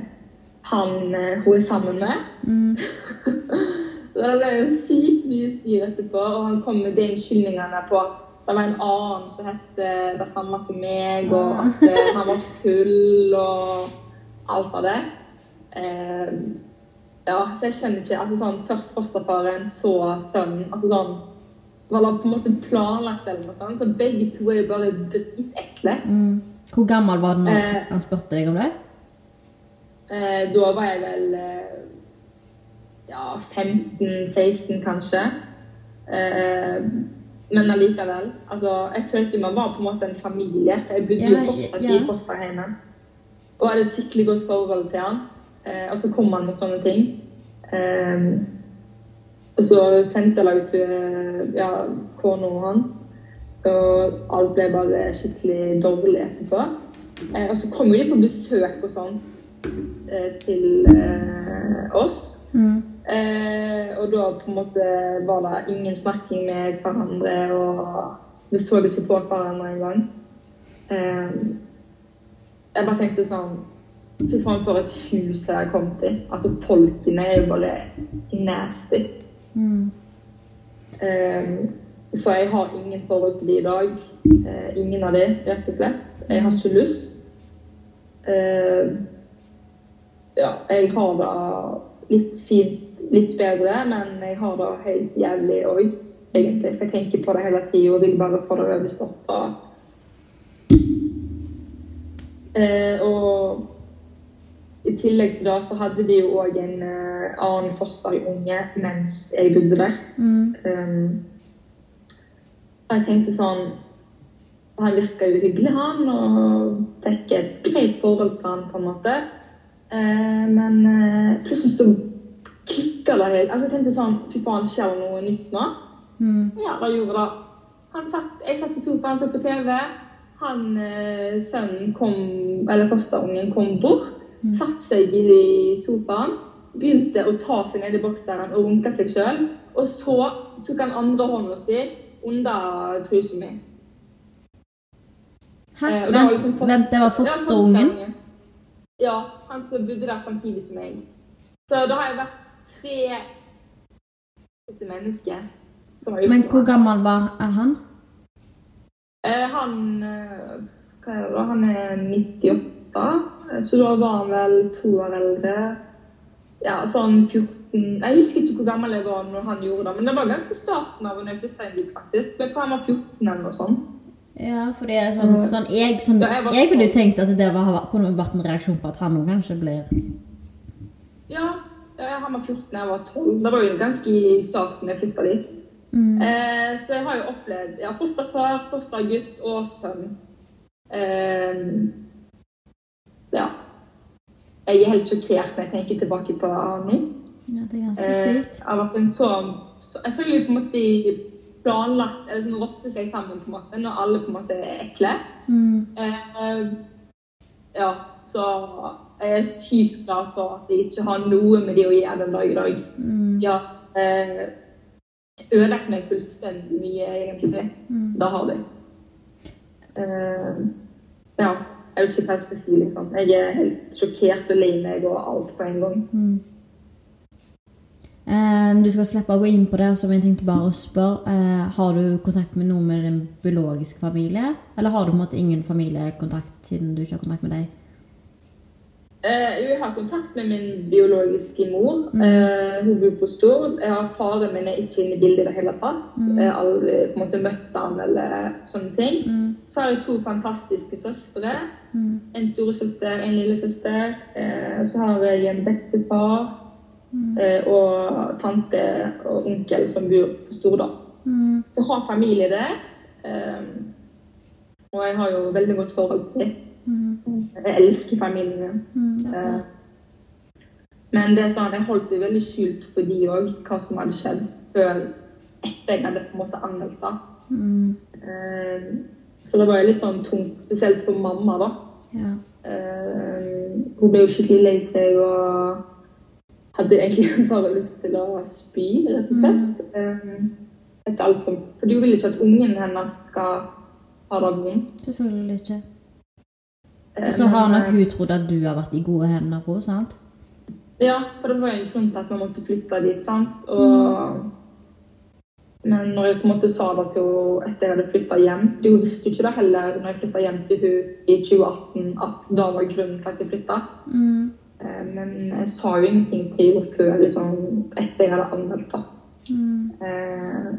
han eh, hun er sammen med. Mm. <laughs> Det ble jo sykt mye styr etterpå, og han kom med de unnskyldningene på at det var en annen som het det samme som meg, og at eh, han var full og alt av det. Eh, ja, så jeg skjønner ikke altså sånn, Først fosterfaren, så sønnen. altså sånn var det på en måte planlagt eller noe sånt. Så begge to er jo bare dritekle. Mm. Hvor gammel var du når Eh. han spurte deg om det? Eh, da var jeg vel eh, ja, 15-16 kanskje. Eh, men allikevel. Altså, jeg følte man var på en måte en familie. Jeg bodde jo fortsatt i fosterhjemmet. Og hadde et skikkelig godt forhold til han. Eh, og så kom han med sånne ting. Eh, og så sendte jeg det ut til eh, ja, kona hans. Og alt ble bare skikkelig dårlig etterpå. Eh, og så kom jo de på besøk og sånt eh, til eh, oss. Mm. Eh, og da på en måte var det ingen snakking med hverandre, og vi så ikke på hverandre engang. Eh, jeg bare tenkte sånn Fy faen, for et hus jeg har kommet i. Altså, folkene er jo bare nasty. Mm. Eh, så jeg har ingen forhold til de i dag. Eh, ingen av de, rett og slett. Jeg har ikke lyst. Eh, ja, jeg har det litt fint, litt bedre, men jeg har det helt jævlig òg, egentlig. For jeg tenker på det hele tida og vil bare få det overstått. Eh, og i tillegg til det så hadde de jo òg en eh, annen fosterunge mens jeg bodde der. Mm. Um, jeg tenkte sånn Han virka jo hyggelig, han, og fikk et greit forhold til han, på en måte. Eh, men eh, plutselig så det helt. Altså, jeg tenkte sånn Fy faen, skjer det noe nytt nå? Mm. Ja, hva gjorde det? Han satt, jeg satt i sofaen, så på TV. Han, eh, sønnen kom, eller fosterungen kom bort, satte seg i sofaen, begynte å ta seg ned i bokseren og runke seg sjøl. Og så tok han andre hånda si under trusa mi. Hæ? Eh, og det var Vent, liksom post... vent, det var fosterungen. Ja, han som bodde der samtidig som meg. Så da har jeg vært tre mennesker. som har gjort Men hvor gammel var han? Eh, han eh, Hva er det da? Han er 98, eh, så da var han vel to år eldre. Ja, sånn 14 Jeg husker ikke hvor gammel jeg var når han gjorde det, men det var ganske starten av når jeg flytta inn dit, faktisk. Jeg tror han var 14 eller noe sånt. Ja, for det er sånn, sånn, jeg, sånn jeg Jeg ville jo tenkt at det var, kunne vært en reaksjon på at han òg kanskje blir Ja, ja, han var 14, jeg var 12. Da var jo ganske i starten jeg flytta dit. mm. Eh, så jeg har jo opplevd ja, fosterfar, fostergutt og sønn. Eh, ja. Jeg er helt sjokkert når jeg tenker tilbake på nå. Ja, det er ganske Eh, sykt. jeg har vært en så, så Jeg føler jo på en måte de planlagt Eller sånn rotter seg sammen på en måte når alle på en måte er ekle. Mm. Eh, ja, så jeg er sykt glad for at jeg ikke har noe med det å gjøre den dag i dag. Mm. Ja, eh, ødelagt meg fullstendig mye, egentlig. Mm. Da har de. Eh, ja, jeg vet ikke hva jeg skal si, liksom. Jeg er helt sjokkert og lei meg og alt på en gang. Mm. Eh, du skal slippe å gå inn på det, så jeg tenkte bare å spørre. Eh, har du kontakt med noen med din biologiske familie? Eller har du på en måte ingen familiekontakt siden du ikke har kontakt med deg? Eh, jeg har kontakt med min biologiske mor. Mm. Eh, hun bor på Stord. Jeg har Faren min er ikke inne i bildet i det hele tatt. Mm. Jeg har aldri på en måte møtt ham eller sånne ting. Mm. Så har jeg to fantastiske søstre. En storesøster, en lillesøster. Eh, så har jeg en bestefar og tante og onkel som bor på Stord. Mm. Så jeg har familie der. Og jeg har jo veldig godt forhold til. Mm. Jeg elsker familien min. Mm. Eh. Men det sånn, jeg holdt det veldig skjult for de òg, hva som hadde skjedd, før etter jeg hadde på en måte anmeldt det. Mm. Eh, Så det var jo litt sånn tungt, spesielt for mamma, da. Ja. Eh, Hun ble jo skikkelig lei seg og hadde egentlig <laughs> bare lyst til å spy, rett og slett. Eh, Etter alt som For hun vil ikke at ungen hennes skal ha det vondt. Selvfølgelig ikke. Eh, Og så har nok hun trodd at du har vært i gode hender på sant? Ja, for det var jo en grunn til at vi måtte flytte dit, sant. Og, Men når jeg på en måte sa det til henne etter jeg hadde flytta hjem Hun visste jo ikke det heller når jeg flytta hjem til hun i 2018, at det var grunnen til at jeg flytta. Mm. Eh, Men jeg sa jo ingenting til henne før liksom, etter jeg hadde anmeldt det. Mm. Eh,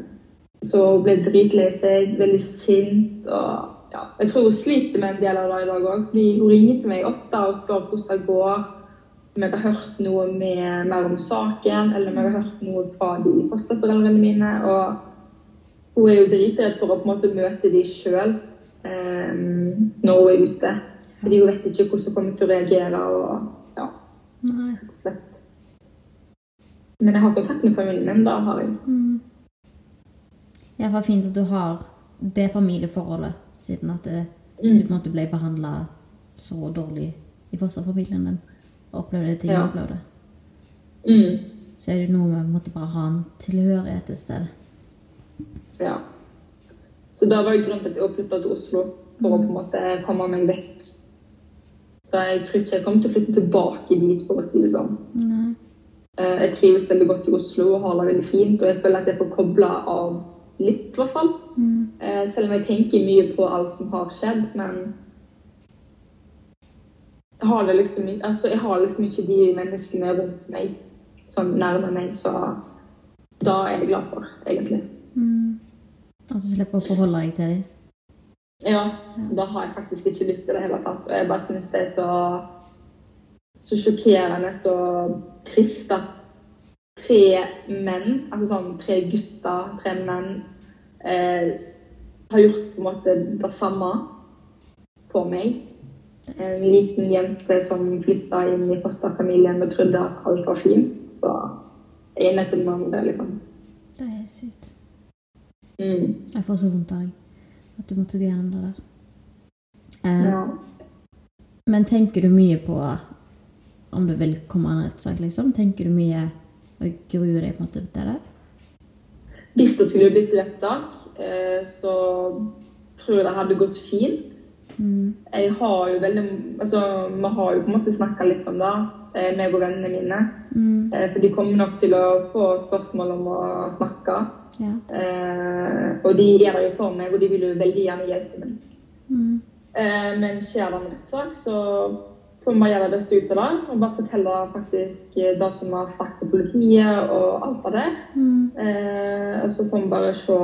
Så hun ble dritlei seg, veldig sint. og ja, Jeg tror hun sliter med en del av det i dag òg. Hun ringer til meg ofte og spør hvordan det går. Om jeg har hørt noe med, mer om saken, eller om jeg har hørt noe fra de fosterforeldrene mine. Og hun er jo dritredd for å på en måte møte de sjøl eh, når hun er ute. Fordi hun vet ikke hvordan hun kommer til å reagere. og ja, slett. Men jeg har kontakt med familien min. Da har jeg. Mm. Iallfall fint at du har det familieforholdet, siden at det, du Mm. på en måte ble behandla så dårlig i fosterfamilien din. Og opplevde det ting Ja. du opplevde. Mm. Så er det noe med å måtte bare ha en tilhørighet et sted. Ja. Så da var det grunnen til at jeg flytta til Oslo, for å på en måte komme meg vekk Så jeg tror ikke jeg kommer til å flytte tilbake dit, for å si det sånn. Nei. Eh, Jeg trives veldig godt i Oslo og har det veldig fint, og jeg føler at jeg får kobla av litt, i hvert fall. Mm. Eh, Selv om jeg tenker mye på alt som har skjedd, men jeg har, det liksom, altså jeg har liksom ikke de menneskene rundt meg som nærmer meg, så da er jeg glad for, egentlig. Mm. At du slipper å forholde deg til dem. Ja, da har jeg faktisk ikke lyst til det i det hele tatt. Jeg bare synes det er så, så sjokkerende, så trist da. tre menn, altså sånn tre gutter, tre menn, eh, har gjort på en måte det samme på meg. En liten jente som flytta inn i fosterfamilien og trodde at alt var fint. Så jeg er nettopp med det, liksom. Det er sykt. Mm. Jeg får så vondt av deg. At du måtte gå gjennom det der. Eh, Ja. Men tenker du mye på om det vil komme en rettssak, liksom? Tenker du mye og gruer deg på en måte til det? Hvis det skulle blitt rettssak, eh, så tror jeg det hadde gått fint. Mm. Jeg har jo veldig Altså, vi har jo på en måte snakka litt om det, eh, meg og vennene mine. Mm. Eh, For de kommer nok til å få spørsmål om å snakke. Ja. Eh, og de gjør det jo for meg, og de vil jo veldig gjerne hjelpe meg. Mm. Eh, men skjer det en rettssak, så gjøre det beste ut av det. Og bare fortelle faktisk det som vi har sagt til politiet, og alt av det. Mm. Eh, og så får vi bare se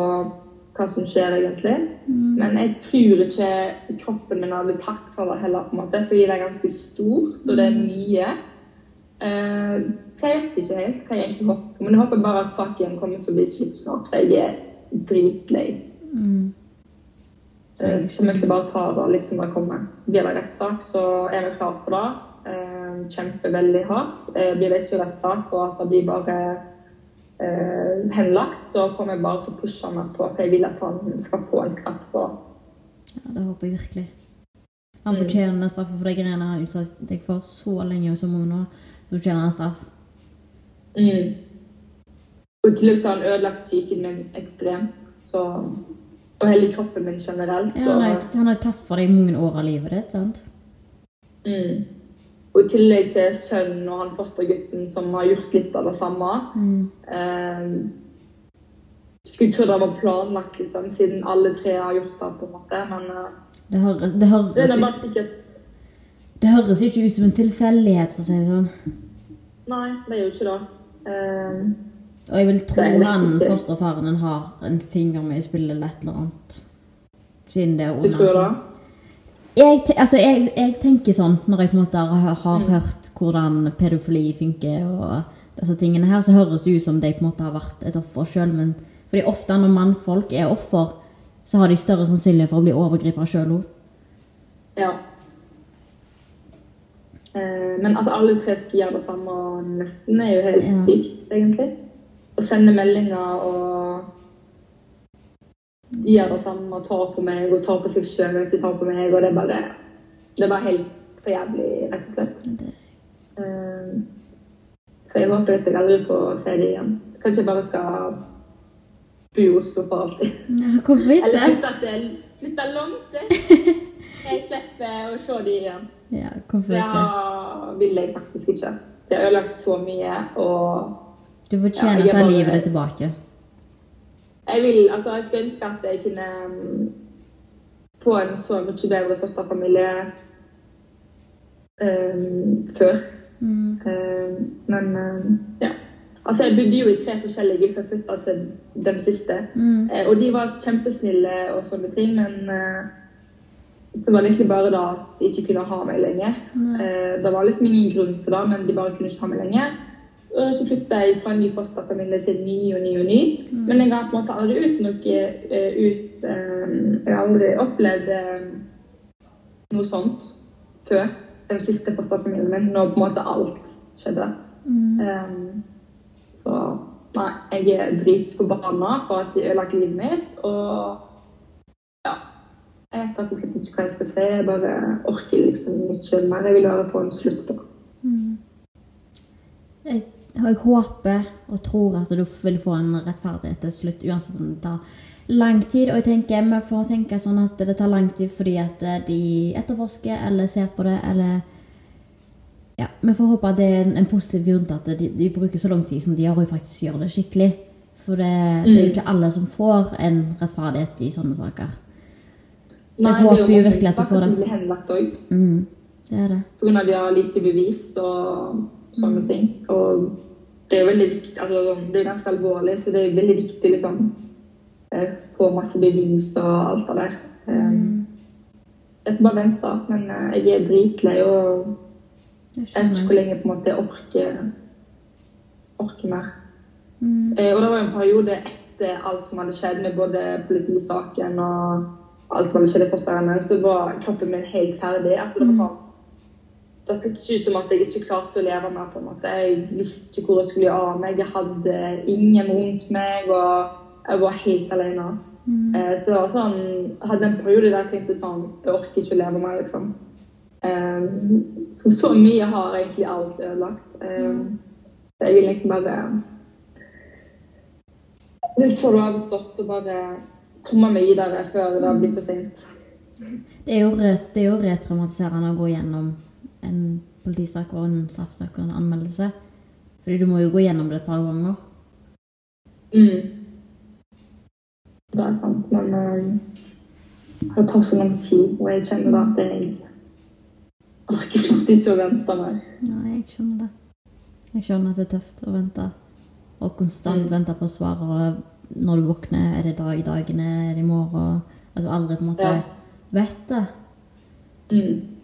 hva som skjer, egentlig. Mm. Men jeg tror ikke kroppen min har blitt hardt for det heller, på en måte, fordi det er ganske stort, og det er mye. Eh, så jeg vet ikke helt hva jeg egentlig håper. Men jeg håper bare at saken kommer til å bli slutt snart, jeg er dritlei. Mm. Så vi egentlig bare tar det litt som det kommer. Blir det rettssak, så er vi klar for det. Eh, Kjemper veldig hardt. Vi Blir det ikke rettssak, og at det blir bare eh, henlagt, så kommer jeg bare til å pushe meg på, for jeg vil at han skal få en straff på Ja, det håper jeg virkelig. Han Mm. fortjener straff for de greiene han har utsatt deg for så lenge og så mange år. Så fortjener han straff. Mm. Og i tillegg har han ødelagt psyken min ekstremt. Så, og hele kroppen min generelt. Ja, han har han har tatt for deg mange år av livet ditt, sant? mm. og i tillegg til sønnen og han fostergutten som har gjort litt av det samme. Mm. Eh, skulle tro det var planlagt, liksom, siden alle tre har gjort det, på en måte. Men eh, Det høres, det det høres, er jo- bare sikkert det høres ikke ut som en tilfeldighet, for å si det sånn. Nei, det gjør ikke det. Eh, Og jeg vil tro han fosterfaren din har en finger med i spillet eller et eller annet. Siden det er du under tror sånn. det? Jeg, altså, jeg, jeg tenker sånn, når jeg på en måte har, har Mm. hørt hvordan pedofili funker og disse tingene her, så høres det ut som de på en måte har vært et offer sjøl. Men fordi ofte når mannfolk er offer, så har de større sannsynlighet for å bli overgripere sjøl òg. Ja. Eh, men at alle tre skulle gjøre det samme og nesten, er jo helt Ja. sykt, egentlig. Å sende meldinger og gjøre det samme og ta på meg og ta på seg sjøl mens de tar på meg, og det er bare Det er bare helt for jævlig, rett og slett. Det- Eh, så jeg håper at jeg aldri får se det igjen. Kanskje jeg bare skal bo i Oslo for alltid. Ja, hvorfor Eller ikke? flytte til flytte langt vekk. <laughs> Jeg slipper å se de igjen. Ja, hvorfor Det ikke? vil jeg faktisk ikke. Det har ødelagt så mye, og Du fortjener Ja, å ta bare- livet ditt tilbake. jeg vil Altså, jeg skulle ønske at jeg kunne mm, få en så mye bedre fosterfamilie um, før. Mm. Um, men um, ja. Altså, jeg bodde jo i tre forskjellige før jeg flytta til den siste. Mm. Eh, og de var kjempesnille og sånne ting, men eh, så var det egentlig bare da de ikke kunne ha meg lenger. Mm. Eh, det var liksom ingen grunn for det, men de bare kunne ikke ha meg lenger. Så flytta jeg fra en ny fosterfamilie til ny og ny og ny. Men jeg har på en måte aldri ut noe eh, ut eh, Jeg har aldri opplevd eh, noe sånt før den siste fosterfamilien min, når på en måte alt skjedde. Mm. Um, så nei, jeg er dritforbanna for at de ødelagte livet mitt. Og ja, jeg vet rett og slett ikke hva jeg skal si. Jeg bare orker liksom ikke mer. Jeg vil bare få en slutt på. Mm. Jeg, jeg håper og tror at du vil få en rettferdighet til slutt, uansett om det tar lang tid. Og jeg tenker vi får tenke sånn at det tar lang tid fordi at de etterforsker eller ser på det, eller Ja, Vi får håpe at det er en, en positiv grunn til at de, de bruker så lang tid som de gjør, og faktisk gjør det skikkelig. For det, det er jo ikke alle som får en rettferdighet i sånne saker. Så jeg håper jo virkelig at du får det. henlagt. Mm, det er det. På grunn av de har lite bevis og sånne ting. Og det er veldig viktig, altså, det er ganske alvorlig, så det er veldig viktig liksom eh, få masse bevis og alt det der. Eh, Jeg får bare vente, men eh, jeg er dritlei og Jeg vet ikke hvor lenge på en måte jeg orker, orker mer. Mm, og det var en periode etter alt som hadde skjedd med både politisaken og alt som hadde skjedd i fosterhjemmet, så var kroppen min helt ferdig. Altså, det var sånn Det føltes ut som at jeg ikke klarte å leve mer. på en måte. Jeg visste ikke hvor jeg skulle gjøre av meg. Jeg hadde ingen rundt meg, og jeg var helt alene. Mm. så det var sånn, jeg hadde en periode der jeg tenkte sånn Jeg orker ikke å leve mer, liksom. Eh, så så mye har egentlig alt ødelagt. Eh, så jeg vil egentlig bare nå får du avstått og bare komme meg videre før det blir for sent. Det er jo retraumatiserende å gå gjennom en politisak og en straffesak og en anmeldelse. Fordi du må jo gå gjennom det et par ganger. Mm. Det er sant, men uh, det tar så lang tid, og jeg kjenner da at jeg snart ikke å vente mer. Nei, jeg skjønner det. Jeg skjønner at det er tøft å vente. Og konstant vente på svar. Og når du våkner, er det dag i dagene, er det i morgen? At du aldri på en måte Ja. vet det. Mm.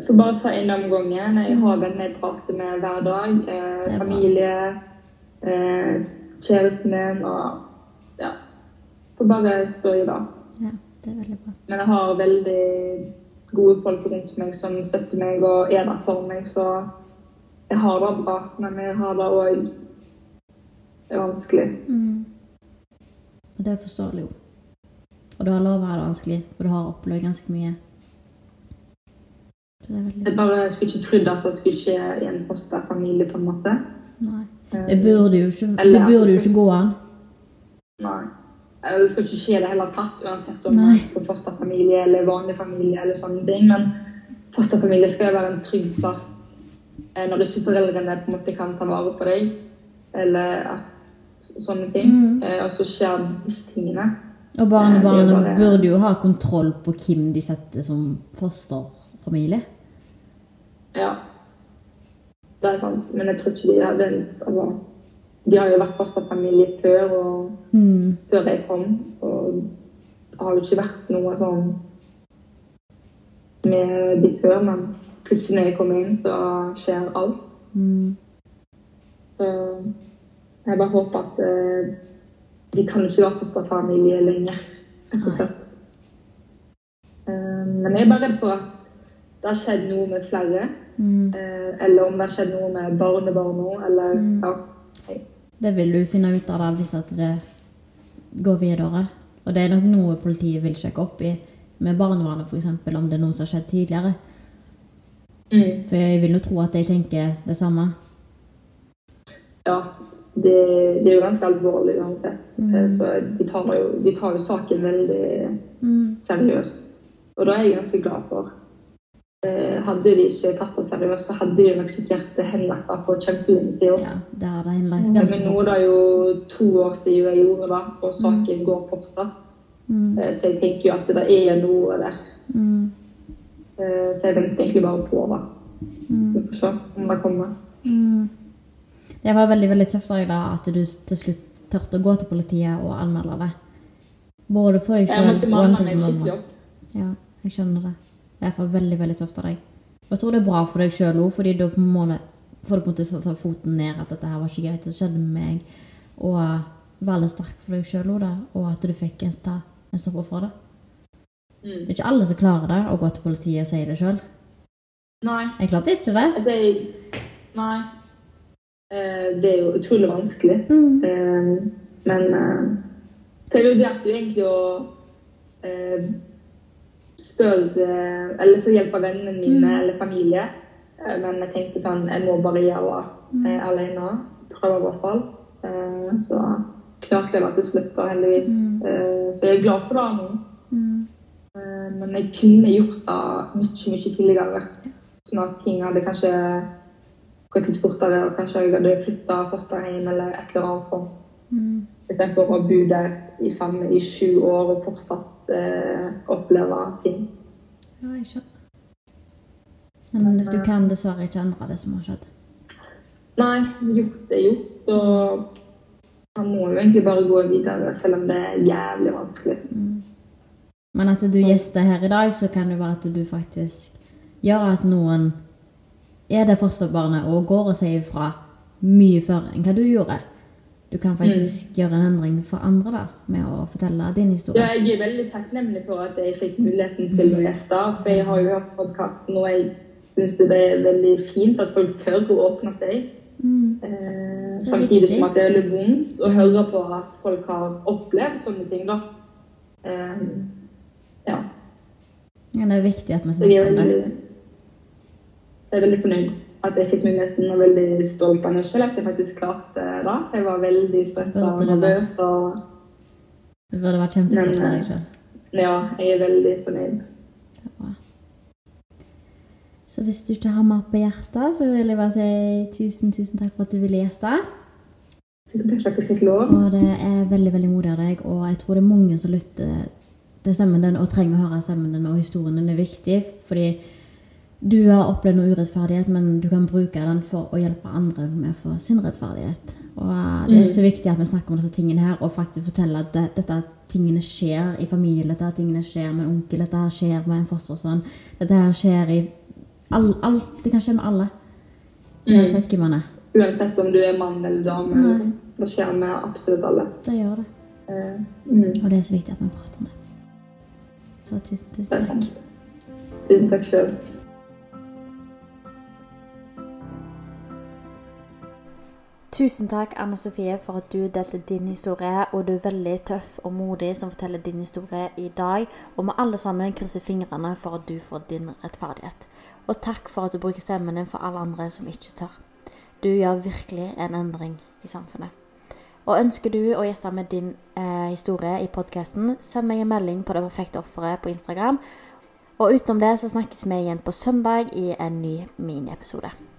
Så eh, bare ta inn om gangen. Jeg har venner jeg prater med hver dag. Eh, familie, eh, kjæresten min og ja. Får bare stå i det. Ja, det er veldig bra. Men jeg har veldig gode folk rundt meg som støtter meg og er der for meg, så jeg har det bra. Men jeg har det òg vanskelig. Mm. Og det forstår jeg jo. Og du har lov å ha det vanskelig, for du har opplevd ganske mye. Så det er veldig Jeg bare skulle ikke trodd at det skulle skje i en fosterfamilie, på en måte. Nei. Det burde jo ikke, det burde jo ikke gå an. Nei. Det skal ikke skje i det hele tatt, uansett om man er på fosterfamilie eller vanlig familie. eller sånne ting, Men fosterfamilie skal jo være en trygg plass eh, når ikke foreldrene på en måte kan ta vare på deg. Eller sånne ting. Mm. Eh, og så skjer disse tingene. Og er bare- burde jo ha kontroll på hvem de setter som fosterfamilie. Ja. Det er sant. Men jeg tror ikke de hadde altså, De har jo vært fosterfamilie før, og Mm. før jeg kom. Og det har jo ikke vært noe sånn med de før, men plutselig når jeg kommer inn, så skjer alt. Mm. Så jeg bare håper at uh, de kan jo ikke være fosterfamilie lenger, rett og slett. Eh, men jeg er bare redd for at det har skjedd noe med flere. Mm. eh, eller om det har skjedd noe med barnebarna, eller Mm. ja. Det vil du finne ut av da, hvis at det går videre. Og det er nok noe politiet vil sjekke opp i med barnevernet, f.eks. om det er noe som har skjedd tidligere. Mm. For jeg vil jo tro at de tenker det samme. ja, det, det er jo ganske alvorlig uansett. Mm. Eh, Så de tar, jo, de tar jo saken veldig Mm. seriøst. Og det er jeg ganske glad for. Eh, Hadde de ikke tatt det seriøst, så hadde de nok sikkert henlagt det for kjempelenge siden. Ja, det har det henlagt Men nå er det jo to år siden jeg gjorde det, og saken går fortsatt. Mm. Eh, Så jeg tenker jo at det er noe der. Mm. Eh, Så jeg venter egentlig bare på det. Mm. Vi får se om det kommer. Mm. Det var veldig veldig tøft av deg da, at du til slutt turte å gå til politiet og anmelde det. Både for deg selv sjøl og opp. Ja, jeg skjønner det. Det er derfor veldig veldig tøft av deg. Og jeg tror det er bra for deg sjøl òg, fordi da får du på en måte ta foten ned at dette her var ikke greit, det skjedde med meg. Og uh, være litt sterk for deg sjøl òg. Og at du fikk en, ta, en stopper for det. Mm. Det er ikke alle som klarer det, å gå til politiet og si det sjøl. Jeg klarte ikke det. Altså, jeg, nei. Eh, det er jo utrolig vanskelig. Mm. Eh, men eh, jeg vurderte jo egentlig å eh, spørre Eller få hjelp av vennene mine eller familie. Eh, men jeg tenkte sånn Jeg må bare gjøre det eh, alene. Prøve i hvert fall. Eh, så klarte jeg det til slutt, heldigvis. Mm. Så jeg er glad for det nå. Mm. Men jeg kunne gjort det mye, mye tidligere. Sånn at ting hadde kanskje gått litt fortere, og kanskje jeg hadde flytta fosterhjem eller et eller annet sånt. Mm. Istedenfor å bo der i samme i sju år og fortsatt eh, oppleve ting. Ja, jeg skjønner. Men du kan dessverre ikke endre det som har skjedd. Nei, gjort er gjort, og man må jo egentlig bare gå videre, selv om det er jævlig vanskelig. Men at du gjester her i dag, så kan det være at du faktisk gjør at noen er det fosterbarnet og går og sier ifra mye før enn hva du gjorde. Du kan faktisk gjøre en endring for andre da, med å fortelle din Ja, historie. jeg er veldig takknemlig for at jeg fikk muligheten til å gjeste. For jeg har jo hørt podkasten, og jeg syns det er veldig fint at folk tør å åpne seg. Mm. Eh, samtidig viktig. som at det er veldig vondt å høre på at folk har opplevd sånne ting. da. Eh, ja. Ja, det er viktig at vi snakker er om det. jeg er veldig fornøyd at jeg fikk muligheten, og veldig stolt av meg selv at jeg faktisk klarte det. Jeg var veldig stressa og nervøs. og Du burde vært kjempestolt av deg sjøl. ja, jeg er veldig fornøyd. Så hvis du ikke har mer på hjertet, så vil jeg bare si tusen, tusen takk for at du ville gjeste. Tusen takk for at jeg fikk lov. Og det er veldig veldig modig av deg, og jeg tror det er mange som lytter til stemmen din og trenger å høre stemmen din, og historien din er viktig. Fordi du har opplevd noe urettferdighet, men du kan bruke den for å hjelpe andre med å få sin rettferdighet. Og eh, det er så viktig at vi snakker om disse tingene her, og faktisk forteller at det, dette tingene skjer i familien, dette tingene skjer med en onkel, dette her skjer med en fostersønn, dette her skjer i all, all, Det kan skje med alle. Uansett hvem man er. Uansett om du er mann eller dame. Eller sånn. Det skjer med absolutt alle. Det gjør det. Uh, mm. Og det er så viktig at vi prater om det. Så tusen, tusen takk. Tusen takk sjøl. Tusen takk, Anne Sofie, for at du delte din historie. Og du er veldig tøff og modig som forteller din historie i dag. Og vi alle sammen krysser fingrene for at du får din rettferdighet. Og takk for at du bruker stemmen din for alle andre som ikke tør. Du gjør virkelig en endring i samfunnet. Og ønsker du å gjeste med din eh, historie i podkasten, send meg en melding på Det perfekte offeret på Instagram. Og utenom det så snakkes vi igjen på søndag i en ny miniepisode.